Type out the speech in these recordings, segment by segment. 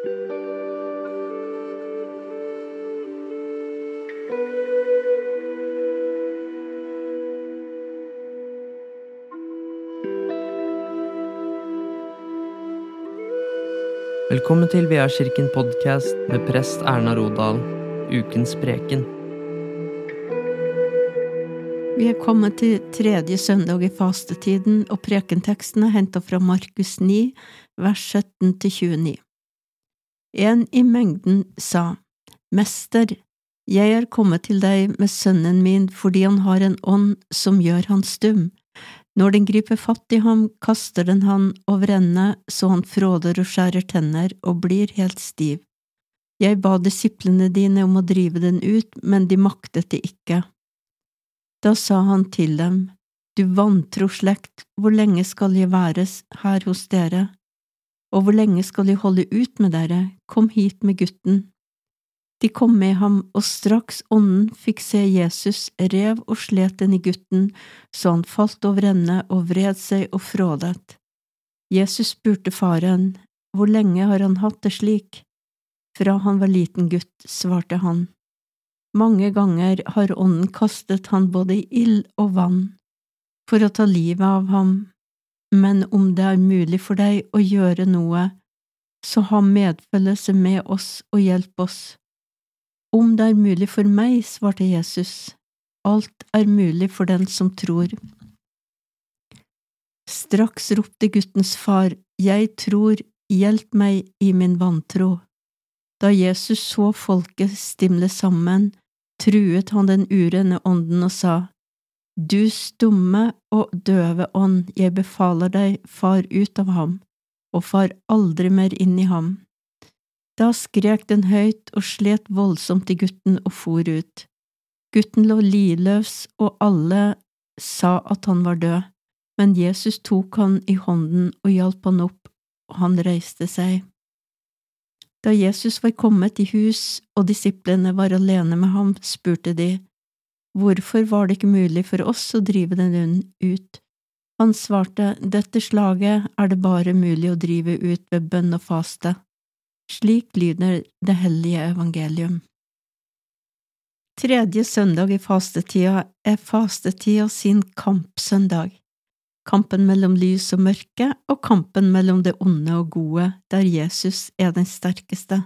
Velkommen til Kirken podkast med prest Erna Rodal, ukens preken. Vi er kommet til tredje søndag i fastetiden, og prekenteksten er hentet fra Markus 9, vers 17–29. En i mengden sa, Mester, jeg er kommet til deg med sønnen min fordi han har en ånd som gjør han stum. Når den griper fatt i ham, kaster den han over ende så han fråder og skjærer tenner og blir helt stiv. Jeg ba disiplene dine om å drive den ut, men de maktet det ikke. Da sa han til dem, Du vantro slekt, hvor lenge skal jeg væres her hos dere? Og hvor lenge skal de holde ut med dere? Kom hit med gutten. De kom med ham, og straks ånden fikk se Jesus, rev og slet den i gutten, så han falt over ende og vred seg og frådet. Jesus spurte faren, Hvor lenge har han hatt det slik? Fra han var liten gutt, svarte han. Mange ganger har ånden kastet han både i ild og vann for å ta livet av ham, men om det er mulig for deg å gjøre noe, så ha medfølelse med oss og hjelp oss. Om det er mulig for meg, svarte Jesus, alt er mulig for den som tror. Straks ropte guttens far, Jeg tror, hjelp meg i min vantro. Da Jesus så folket stimle sammen, truet han den urene ånden og sa, Du stumme og døve ånd, jeg befaler deg, far ut av ham, og far aldri mer inn i ham. Da skrek den høyt og slet voldsomt i gutten og for ut. Gutten lå livløs, og alle sa at han var død, men Jesus tok han i hånden og hjalp han opp, og han reiste seg. Da Jesus var kommet i hus og disiplene var alene med ham, spurte de, Hvorfor var det ikke mulig for oss å drive den ut? Han svarte, Dette slaget er det bare mulig å drive ut ved bønn og faste. Slik lyder det hellige evangelium. Tredje søndag i fastetida er fastetida sin kampsøndag, kampen mellom lys og mørke og kampen mellom det onde og gode, der Jesus er den sterkeste.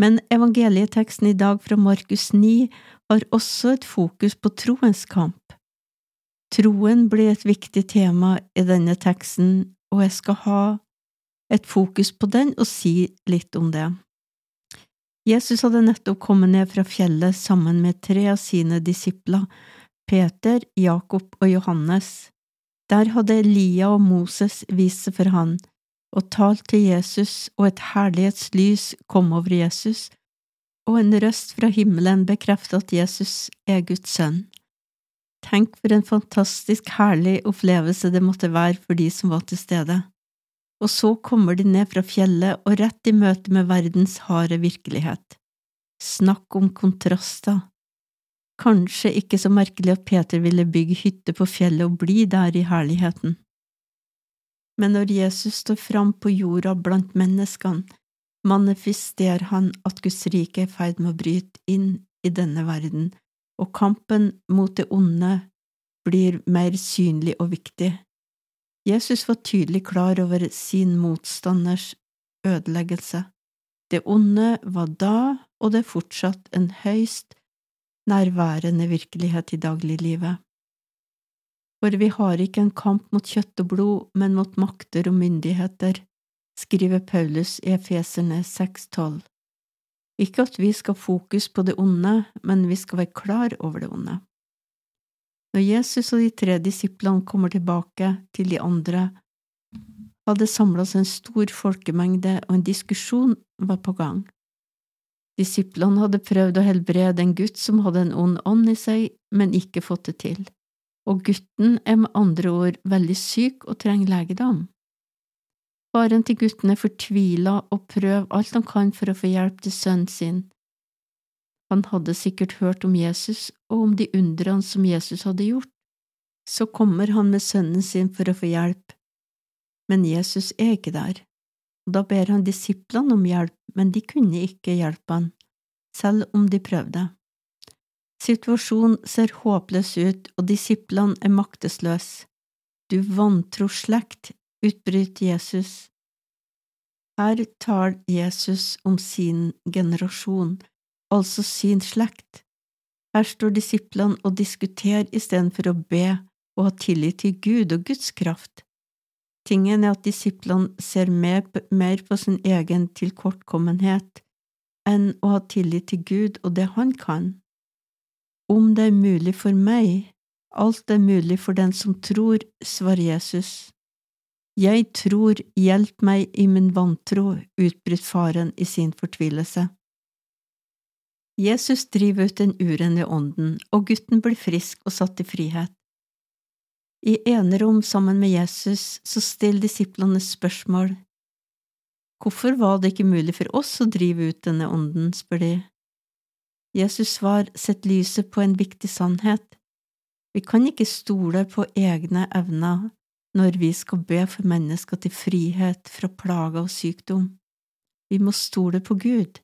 Men evangelieteksten i dag fra Markus 9 har også et fokus på troens kamp. Troen blir et viktig tema i denne teksten, og jeg skal ha et fokus på den og si litt om det. Jesus hadde nettopp kommet ned fra fjellet sammen med tre av sine disipler, Peter, Jakob og Johannes. Der hadde Elia og Moses vist seg for han og talt til Jesus, og et herlighetslys kom over Jesus, og en røst fra himmelen bekreftet at Jesus er Guds sønn. Tenk for en fantastisk herlig opplevelse det måtte være for de som var til stede og så kommer de ned fra fjellet og rett i møte med verdens harde virkelighet. Snakk om kontraster. Kanskje ikke så merkelig at Peter ville bygge hytte på fjellet og bli der i herligheten. Men når Jesus står fram på jorda blant menneskene, manifesterer han at Guds rike er i ferd med å bryte inn i denne verden, og kampen mot det onde blir mer synlig og viktig. Jesus var tydelig klar over sin motstanders ødeleggelse. Det onde var da, og det er fortsatt, en høyst nærværende virkelighet i dagliglivet. For vi har ikke en kamp mot kjøtt og blod, men mot makter og myndigheter, skriver Paulus i Efeserne 6,12. Ikke at vi skal fokus på det onde, men vi skal være klar over det onde. Når Jesus og de tre disiplene kommer tilbake til de andre, hadde samla seg en stor folkemengde, og en diskusjon var på gang. Disiplene hadde prøvd å helbrede en gutt som hadde en ond ånd i seg, men ikke fått det til, og gutten er med andre ord veldig syk og trenger legedom. Faren til gutten er fortvila og prøver alt han kan for å få hjelp til sønnen sin, han hadde sikkert hørt om Jesus og om de undrene som Jesus hadde gjort. Så kommer han med sønnen sin for å få hjelp, men Jesus er ikke der. Da ber han disiplene om hjelp, men de kunne ikke hjelpe han, selv om de prøvde. Situasjonen ser håpløs ut, og disiplene er maktesløse. Du vantro slekt, utbryter Jesus. Her tar Jesus om sin generasjon, altså sin slekt. Her står disiplene og diskuterer istedenfor å be og ha tillit til Gud og Guds kraft. Tingen er at disiplene ser mer, mer på sin egen tilkortkommenhet enn å ha tillit til Gud og det Han kan. Om det er mulig for meg, alt er mulig for den som tror, svarer Jesus. Jeg tror, hjelp meg i min vantro, utbryter faren i sin fortvilelse. Jesus driver ut den urene ånden, og gutten blir frisk og satt i frihet. I enerom sammen med Jesus så stiller disiplene spørsmål. Hvorfor var det ikke mulig for oss å drive ut denne ånden, spør de. Jesus svar setter lyset på en viktig sannhet. Vi kan ikke stole på egne evner når vi skal be for mennesker til frihet fra plager og sykdom. Vi må stole på Gud.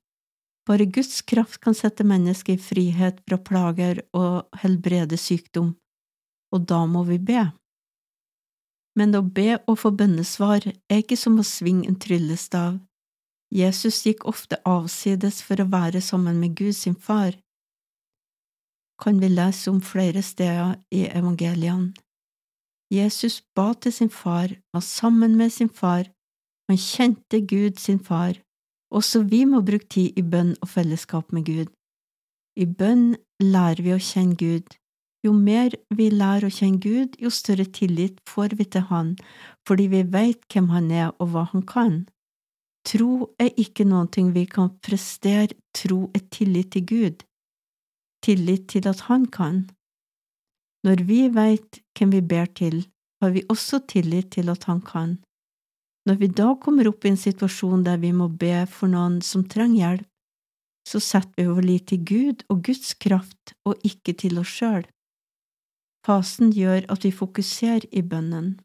Bare Guds kraft kan sette mennesket i frihet fra plager og helbrede sykdom, og da må vi be. Men å be og få bønnesvar er ikke som å svinge en tryllestav. Jesus gikk ofte avsides for å være sammen med Gud sin far. Kan vi lese om flere steder i evangeliene. Jesus ba til sin far, var sammen med sin far, han kjente Gud sin far. Også vi må bruke tid i bønn og fellesskap med Gud. I bønn lærer vi å kjenne Gud. Jo mer vi lærer å kjenne Gud, jo større tillit får vi til Han, fordi vi vet hvem Han er og hva Han kan. Tro er ikke noe vi kan prestere, tro er tillit til Gud, tillit til at Han kan. Når vi veit hvem vi ber til, har vi også tillit til at Han kan. Når vi da kommer opp i en situasjon der vi må be for noen som trenger hjelp, så setter vi vår lit til Gud og Guds kraft og ikke til oss sjøl. Fasen gjør at vi fokuserer i bønnen.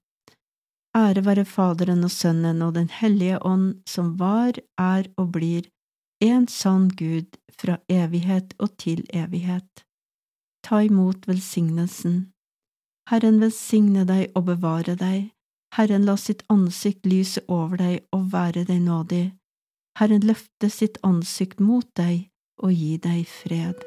Ære være Faderen og Sønnen og Den hellige ånd, som var, er og blir en sann Gud fra evighet og til evighet. Ta imot velsignelsen. Herren velsigne deg og bevare deg. Herren la sitt ansikt lyse over deg og være deg nådig. Herren løfte sitt ansikt mot deg og gi deg fred.